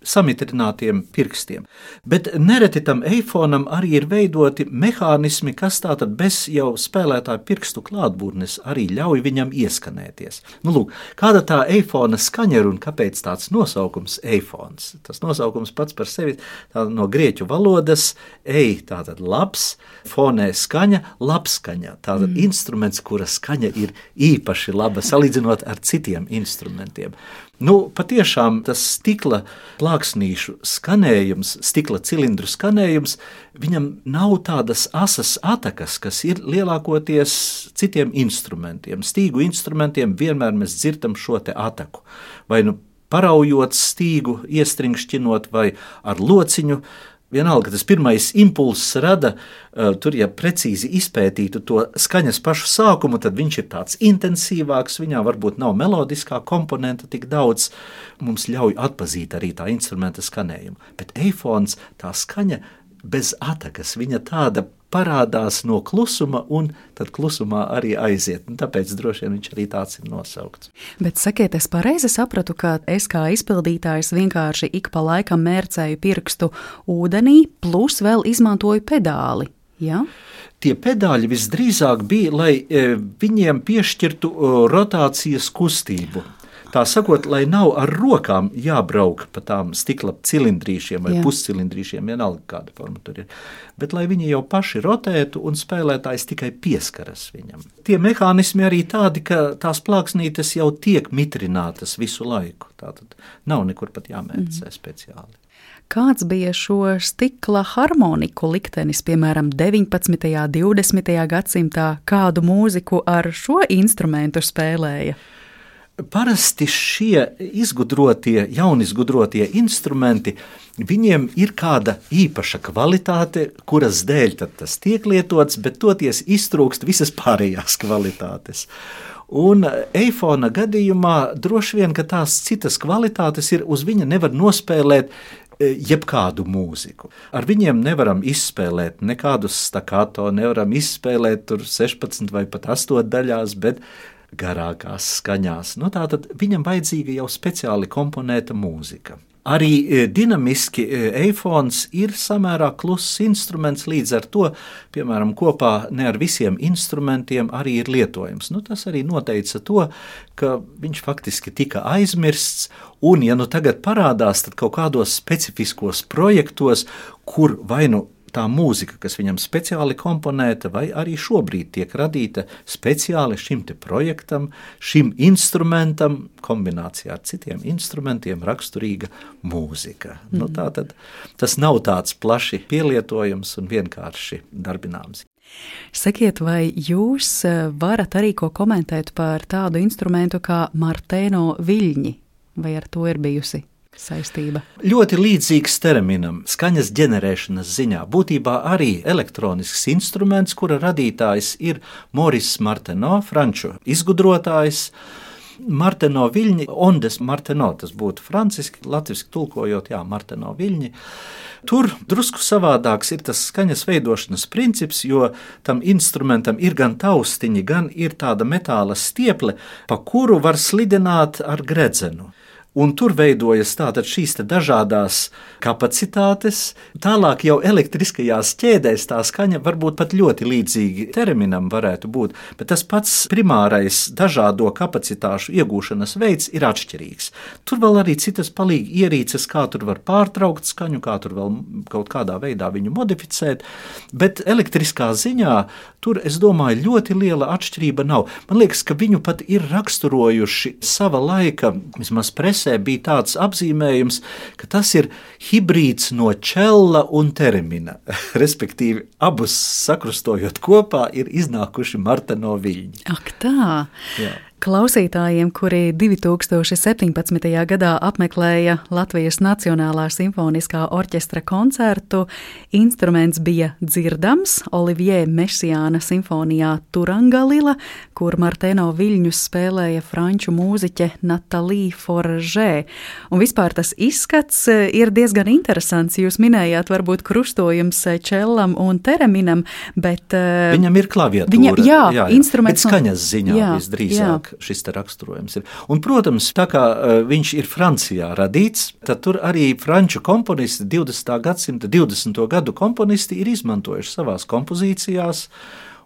samitrinātiem pirkstiem. Bet nereti tam eifonam arī ir veidoti mehānismi, kas tātad bez jau spēlētāja pirkstu klātbūtnes arī ļauj viņam ieskanēties. Nu, lūk, kāda tā eifona skaņa ir un kāpēc tāds nosaukums eifons? Tas nosaukums pats par sevi no grieķu valodas ej, tātad labs, fonē skaņa, labskaņa. Tātad mm. instruments, kura skaņa ir īpaši laba salīdzinot ar citiem instrumentiem. Nu, patiešām tas stikla plāksnīšu skanējums, stikla cilindru skanējums, viņam nav tādas asas atakas, kas ir lielākoties citiem instrumentiem. Stīgu instrumentiem vienmēr mēs dzirdam šo ataku. Vai nu paraujot stīgu, iestriņšķinot vai ar lociņu Vienalga, tas pirmais impulss rada, uh, tur, ja precīzi izpētītu to skaņas pašu sākumu, tad viņš ir tāds intensīvāks, viņā varbūt nav melodiskā komponenta tik daudz, mums ļauj atpazīt arī tā instrumenta skanējumu. Bet eifons, tā skaņa bez atakas, viņa tāda parādās no klusuma, un tad klusumā arī aiziet. Un tāpēc droši vien viņš arī tāds ir nosaukts. Bet sakiet, es pareizi sapratu, ka es kā izpildītājs vienkārši ik pa laikam mērcēju pirkstu ūdenī, plus vēl izmantoju pedāli. Ja? Tie pedāļi visdrīzāk bija, lai e, viņiem piešķirtu rotācijas kustību. Tā sakot, lai nav ar rokām jābrauk pa tām stikla cilindrīšiem vai Jā. puscilindrīšiem, vienalga kāda forma tur ir. Bet lai viņi jau paši rotētu un spēlētājs tikai pieskaras viņam. Tie mehānismi arī tādi, ka tās plāksnītes jau tiek mitrinātas visu laiku. Tātad nav nekur pat jāmērcē mm. speciāli. Kāds bija šo stikla harmoniku liktenis, piemēram, 19. un 20. gadsimtā? Kādu mūziku ar šo instrumentu spēlēja? Parasti šie izgudrotie, jaunizgudrotie instrumenti, viņiem ir kāda īpaša kvalitāte, kuras dēļ tas tiek lietots, bet toties iztrūkst visas pārējās kvalitātes. Un eifona gadījumā droši vien tās citas kvalitātes ir uz viņa nevar nospēlēt e, jebkādu mūziku. Ar viņiem nevaram izspēlēt nekādus stakāto, nevaram izspēlēt tur 16 vai pat 8 daļās, bet garākās skaņās. Nu, Tātad viņam vajadzīga jau speciāli komponēta mūzika. Arī e, dinamiski eifons ir samērā kluss instruments, līdz ar to, piemēram, kopā ne ar visiem instrumentiem arī ir lietojams. Nu, tas arī noteica to, ka viņš faktiski tika aizmirsts, un, ja nu tagad parādās, tad kaut kādos specifiskos projektos, kur vai nu tā mūzika, kas viņam speciāli komponēta, vai arī šobrīd tiek radīta speciāli šim projektam, šim instrumentam, kombinācijā ar citiem instrumentiem, raksturīga mūzika. Mm. Nu, tā tad tas nav tāds plaši pielietojams un vienkārši darbināms. Sakiet, vai jūs eh, varat arī ko komentēt par tādu instrumentu kā Martēno viļņi, vai ar to ir bijusi saistība. Ļoti līdzīgs terminam, skaņas ģenerēšanas ziņā. Būtībā arī elektronisks instruments, kura radītājs ir Moris Marteno, franču izgudrotājs. Marteno viļņi, ondes Marteno, tas būtu franciski, latviešu tulkojot, jā, Marteno viļņi. Tur drusku savādāks ir tas skaņas veidošanas princips, jo tam instrumentam ir gan taustiņi, gan ir tāda metāla stieple, pa kuru var slidināt ar gredzenu. Un tur veidojas tātad šīs dažādas kapacitātes. Tālāk jau elektriskajās ķēdēs tā skaņa var būt pat ļoti līdzīga terminam, varētu būt, bet tas pats primārais dažādo kapacitāšu iegūšanas veids ir atšķirīgs. Tur vēl arī citas palīgi ierīces, kā tur var pārtraukt skaņu, kā tur vēl kaut kādā veidā viņu modificēt, bet elektriskā ziņā tur, es domāju, ļoti liela atšķirība nav. Man liekas, ka viņu pat ir raksturojuši sava laika, vismaz presē, bija tāds apzīmējums, ka tas ir hibrīds no čela un termina. [laughs] Respektīvi, abus sakrustojot kopā, ir iznākuši Marta no viļņa. Ak, tā! Jā. Klausītājiem, kuri 2017. gadā apmeklēja Latvijas Nacionālā simfoniskā orķestra koncertu, instruments bija dzirdams Olivier Mesiāna simfonijā Turangalila, kur Marteno viļņus spēlēja franču mūziķe Natālija Forže. Un vispār tas izskats eh, ir diezgan interesants. Jūs minējāt, varbūt krustojums čellam un tereminam, bet. Eh, Viņam ir klaviatūra. Viņa, jā, jā, jā, instruments. Bet skaņas ziņā jā, visdrīzāk. Jā šis raksturojums ir. Un, protams, tā kā uh, viņš ir Francijā radīts, tad tur arī franču komponisti, 20. gadsimta 20. gadu komponisti ir izmantojuši savās kompozīcijās,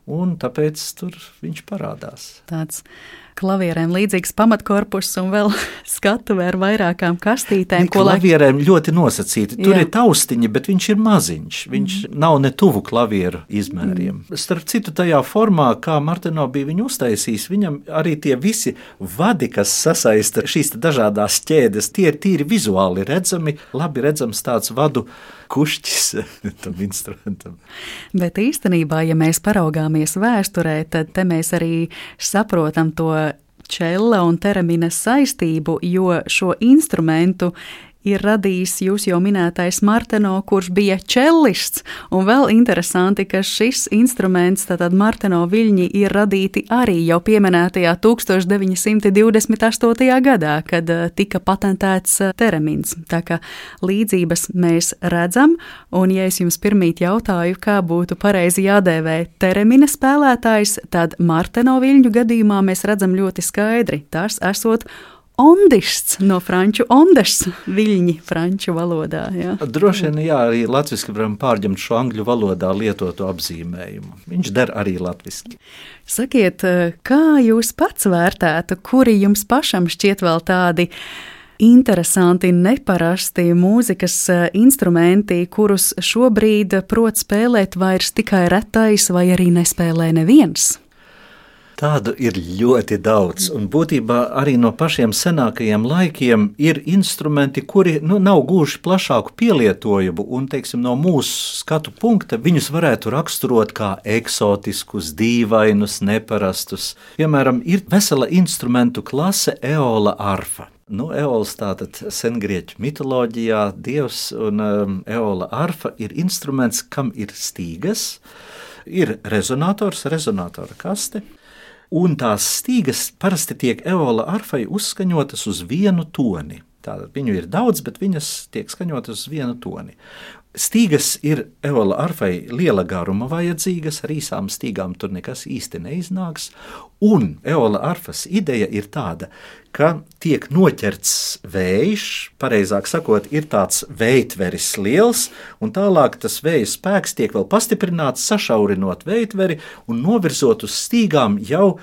un tāpēc tur viņš parādās. Tāds klavierēm līdzīgs pamatkorpus un vēl [laughs] skatuve ar vairākām kastītēm. Ko klavierēm lai... ļoti nosacīti. Tur Jā. ir taustiņi, bet viņš ir maziņš. Viņš mm. nav ne tuvu klavieru izmēriem. Mm. Starp citu, tajā formā, kā Martino bija viņu uztaisījis, viņam arī tie visi vadi, kas sasaista šīs dažādas ķēdes, tie ir tīri vizuāli redzami, labi redzams tāds vadu kušķis [laughs] tam instrumentam. Bet īstenībā, ja mēs paraugāmies vēsturē, tad mēs arī saprotam to čela un teramina saistību, jo šo instrumentu ir radījis jūs jau minētais Marteno, kurš bija čelists. Un vēl interesanti, ka šis instruments, tātad Marteno viļņi, ir radīti arī jau pieminētajā 1928. gadā, kad eh, tika patentēts eh, teremins. Tā kā līdzības mēs redzam, un ja es jums pirmīt jautāju, kā būtu pareizi jādēvē teremina spēlētājs, tad Marteno viļņu gadījumā mēs redzam ļoti skaidri, tas esot ondists no franču ondes, viļņi franču valodā. Jā. Droši vien, jā, arī latviešu varam pārņemt šo angļu valodā lietoto apzīmējumu. Viņš der arī latviešu. Sakiet, kā jūs pats vērtētu, kuri jums pašam šķiet vēl tādi? interesanti, neparasti mūzikas instrumenti, kurus šobrīd prot spēlēt vairs tikai retais vai arī nespēlē neviens. Tādu ir ļoti daudz, un būtībā arī no pašiem senākajiem laikiem ir instrumenti, kuri nu, nav gūši plašāku pielietojumu, un teiksim, no mūsu skatu punkta viņus varētu raksturot kā eksotiskus, dīvainus, neparastus. Piemēram, ir vesela instrumentu klase Eola arfa. Nu, Eols tātad sengrieķu mitoloģijā, dievs un um, Eola arfa ir instruments, kam ir stīgas, ir rezonators, rezonatora kaste, un tās stīgas parasti tiek eola arfai uzskaņotas uz vienu toni. Tātad viņu ir daudz, bet viņas tiek skaņotas uz vienu toni. Stīgas ir evola arfai liela garuma vajadzīgas, ar īsām stīgām tur nekas īsti neiznāks. Un evola arfas ideja ir tāda, ka tiek noķerts vējš, pareizāk sakot, ir tāds veitveris liels, un tālāk tas vēja spēks tiek vēl pastiprināts, sašaurinot veitveri un novirzot uz stīgām jau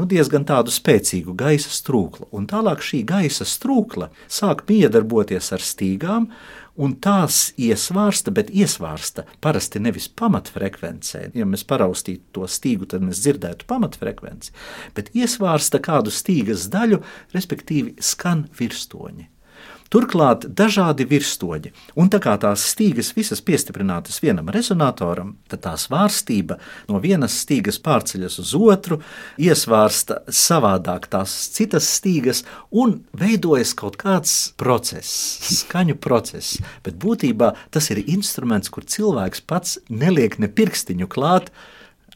nu, diezgan tādu spēcīgu gaisa strūklu. Un tālāk šī gaisa strūkla sāk miedarboties ar stīgām, un tās iesvārsta, bet iesvārsta parasti nevis pamatfrekvencē. Ja mēs paraustītu to stīgu, tad mēs dzirdētu pamatfrekvenci, bet iesvārsta kādu stīgas daļu, respektīvi skan virstoņi. Turklāt dažādi virsstoņi, un tā kā tās stīgas visas piestiprinātas vienam rezonatoram, tad tā svārstība no vienas stīgas pārceļas uz otru, iesvārsta savādāk tās citas stīgas, un veidojas kaut kāds process, skaņu process. Bet būtībā tas ir instruments, kur cilvēks pats neliek ne pirkstiņu klāt,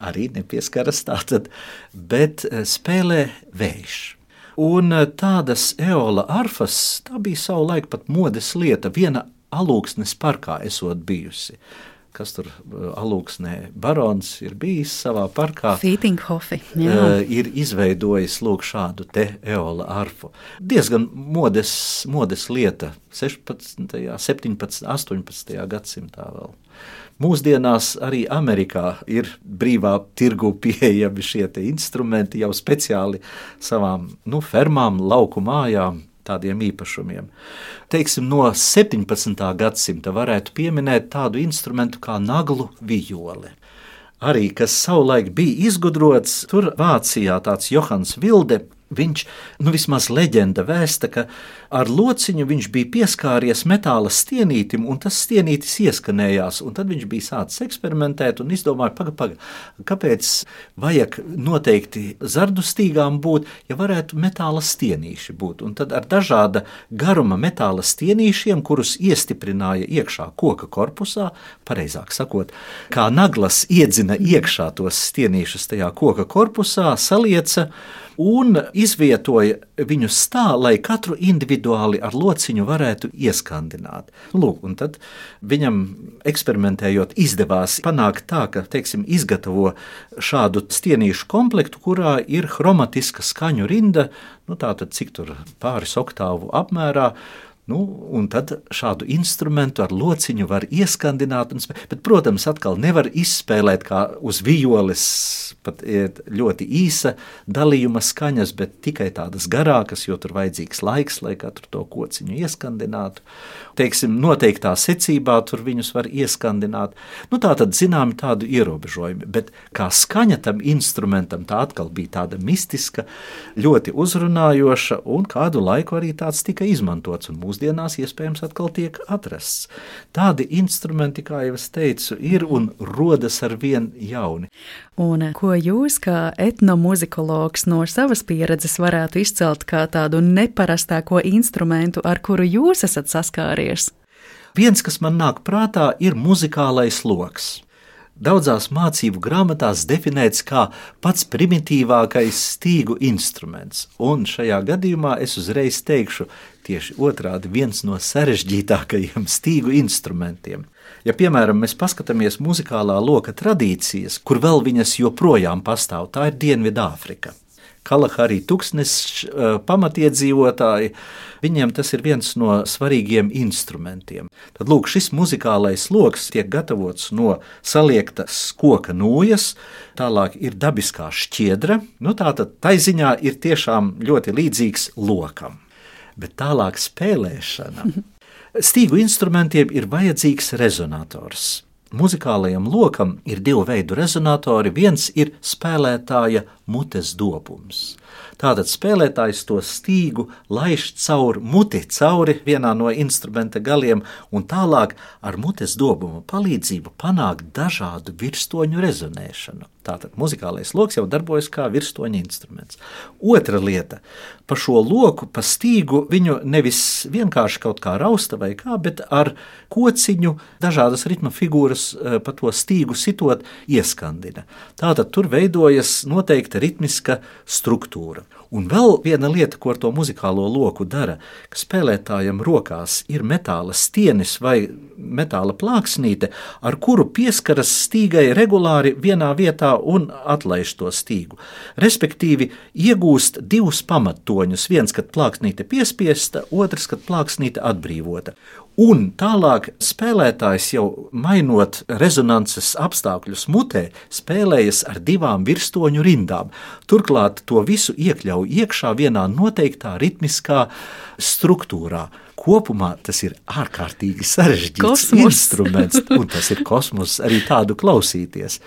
arī nepieskaras tātad, bet eh, spēlē vējš. Un eh, tādas eola arfas, tā bija savulaik pat modes lieta, viena alūksnes parkā esot bijusi. Kas tur eh, alūksnē barons ir bijis savā parkā. Fītinghofi. Uh, ir izveidojis lūk šādu te eola arfu. Diezgan modes, modes lieta 16., 17., 18. gadsimtā vēl. Mūsdienās arī Amerikā ir brīvā tirgu pieejami šie instrumenti jau speciāli savām nu, fermām, lauku mājām. Tādiem īpašumiem. Teiksim, no 17. gadsimta varētu pieminēt tādu instrumentu kā naglu vijole arī kas savulaik bija izgudrots, tur Vācijā tāds Johans Vilde Viņš, nu vismaz leģenda vēsta, ka ar lociņu viņš bija pieskāries metāla stienītim, un tas stienītis ieskanējās. Tad viņš bija sācis eksperimentēt un izdomāja, paga, paga, kāpēc vajag noteikti zardu stīgām būt, ja varētu metāla stienīši būt. Un tad ar dažāda garuma metāla stienīšiem, kurus iestiprināja iekšā koka korpusā, pareizāk sakot, kā naglas iedzina iekšā tos stienīšus tajā koka korpusā, salieca un izvietoja viņus tā, lai katru individuāli ar lociņu varētu ieskandināt. Lūk, un tad viņam eksperimentējot, izdevās panākt tā, ka teiksim, izgatavo šādu stienīšu komplektu, kurā ir chromatiska skaņu rinda, nu, tātad cik tur pāris oktāvu apmērā. Nu, un tad šādu instrumentu ar lociņu var ieskandināt. Un, bet, protams, atkal nevar izspēlēt kā uz violes, pat ļoti īsa dalījuma skaņas, bet tikai tādas garākas, jo tur vajadzīgs laiks, lai katru to kociņu ieskandinātu. Teiksim, noteiktā secībā tur viņus var ieskandināt. Nu, tā tad zināmi tādu ierobežojumi, bet kā skaņa tam instrumentam tā atkal bija tāda mistiska, ļoti uzrunājoša, un kādu laiku arī tāds tika izmantots. Un mūsdienās iespējams atkal tiek atrasts. Tādi instrumenti, kā jau es teicu, ir un rodas ar vien jauni. Un ko jūs, kā etnomuzikologs, no savas pieredzes varētu izcelt kā tādu neparastāko instrumentu, ar kuru jūs esat saskāries? Viens, kas man nāk prātā, ir muzikālais lokus daudzās mācību grāmatās definēts kā pats primitīvākais stīgu instruments. Un šajā gadījumā es uzreiz teikšu tieši otrādi viens no sarežģītākajiem stīgu instrumentiem. Ja, piemēram, mēs paskatāmies muzikālā loka tradīcijas, kur vēl viņas joprojām pastāv, tā ir Dienvidāfrika. Kalahari tūkstnes uh, pamatiedzīvotāji. Viņiem tas ir viens no svarīgiem instrumentiem. Tad lūk, šis muzikālais lokus tiek gatavots no saliektas koka nūjas, tālāk ir dabiskā šķiedra. Nu, tā tad taiziņā ir tiešām ļoti līdzīgs lokam. Bet tālāk spēlēšana. [laughs] Stīgu instrumentiem ir vajadzīgs rezonators. Muzikālajam lokam ir divi veidi rezonatori. Viens ir spēlētāja mutes dobums. Tātad spēlētājs to stīgu laiž caur muti, cauri vienā no instrumenta galiem, un tālāk ar mutes dobuma palīdzību panākt dažādu virstoņu rezonēšanu. Tātad muzikālais lokus jau darbojas kā virstoņa instruments. Otra lieta - pa šo loku, pa stīgu viņu nevis vienkārši kaut kā rausta vai kā, bet ar kociņu dažādas ritma figūras eh, pa to stīgu sitot ieskandina. Tātad tur veidojas noteikta ritmiska struktūra. Un vēl viena lieta, ko ar to muzikālo loku dara, ka spēlētājam rokās ir metāla stienis vai metāla plāksnīte, ar kuru pieskaras stīgai regulāri vienā vietā un atlaiž to stīgu. Respektīvi, iegūst divus pamattoņus. Viens, kad plāksnīte piespiesta, otrs, kad plāksnīte atbrīvota. Un tālāk spēlētājs jau mainot rezonances apstākļus mutē, spēlējas ar divām virsmoņu rindām. Turklāt to visu iekļauj iekšā vienā noteiktā ritmiskā struktūrā. Kopumā tas ir ārkārtīgi sarežģīts Kosmos. instruments, un tas ir kosmos arī tādu klausīties.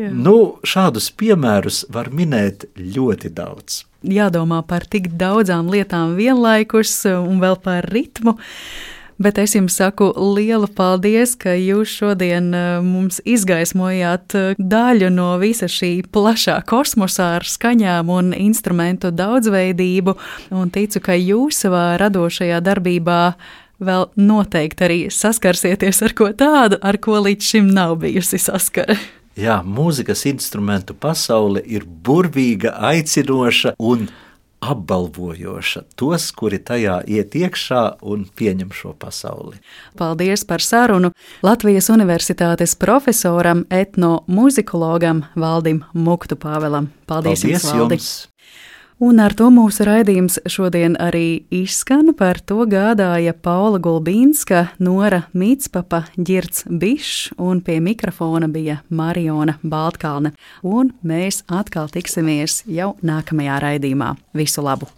Jā. Nu, šādus piemērus var minēt ļoti daudz. Jādomā par tik daudzām lietām vienlaikus un vēl par ritmu. Bet es jums saku lielu paldies, ka jūs šodien eh, mums izgaismojāt eh, daļu no visa šī plašā kosmosā ar skaņām un instrumentu daudzveidību. Un ticu, ka jūs savā radošajā darbībā vēl noteikti arī saskarsieties ar ko tādu, ar ko līdz šim nav bijusi saskara. Jā, mūzikas instrumentu pasaule ir burvīga, aicinoša un apbalvojoša tos, kuri tajā iet iekšā un pieņem šo pasauli. Paldies par sarunu Latvijas Universitātes profesoram, etnomuzikologam Valdim Muktu Pāvelam. Paldies, Paldies jums, Valdi! jums! Un ar to mūsu raidījums šodien arī izskan. Par to gādāja Paula Gulbīnska, Nora Mītspapa, Girts Bišs un pie mikrofona bija Mariona Baltkalne. Un mēs atkal tiksimies jau nākamajā raidījumā. Visu labu!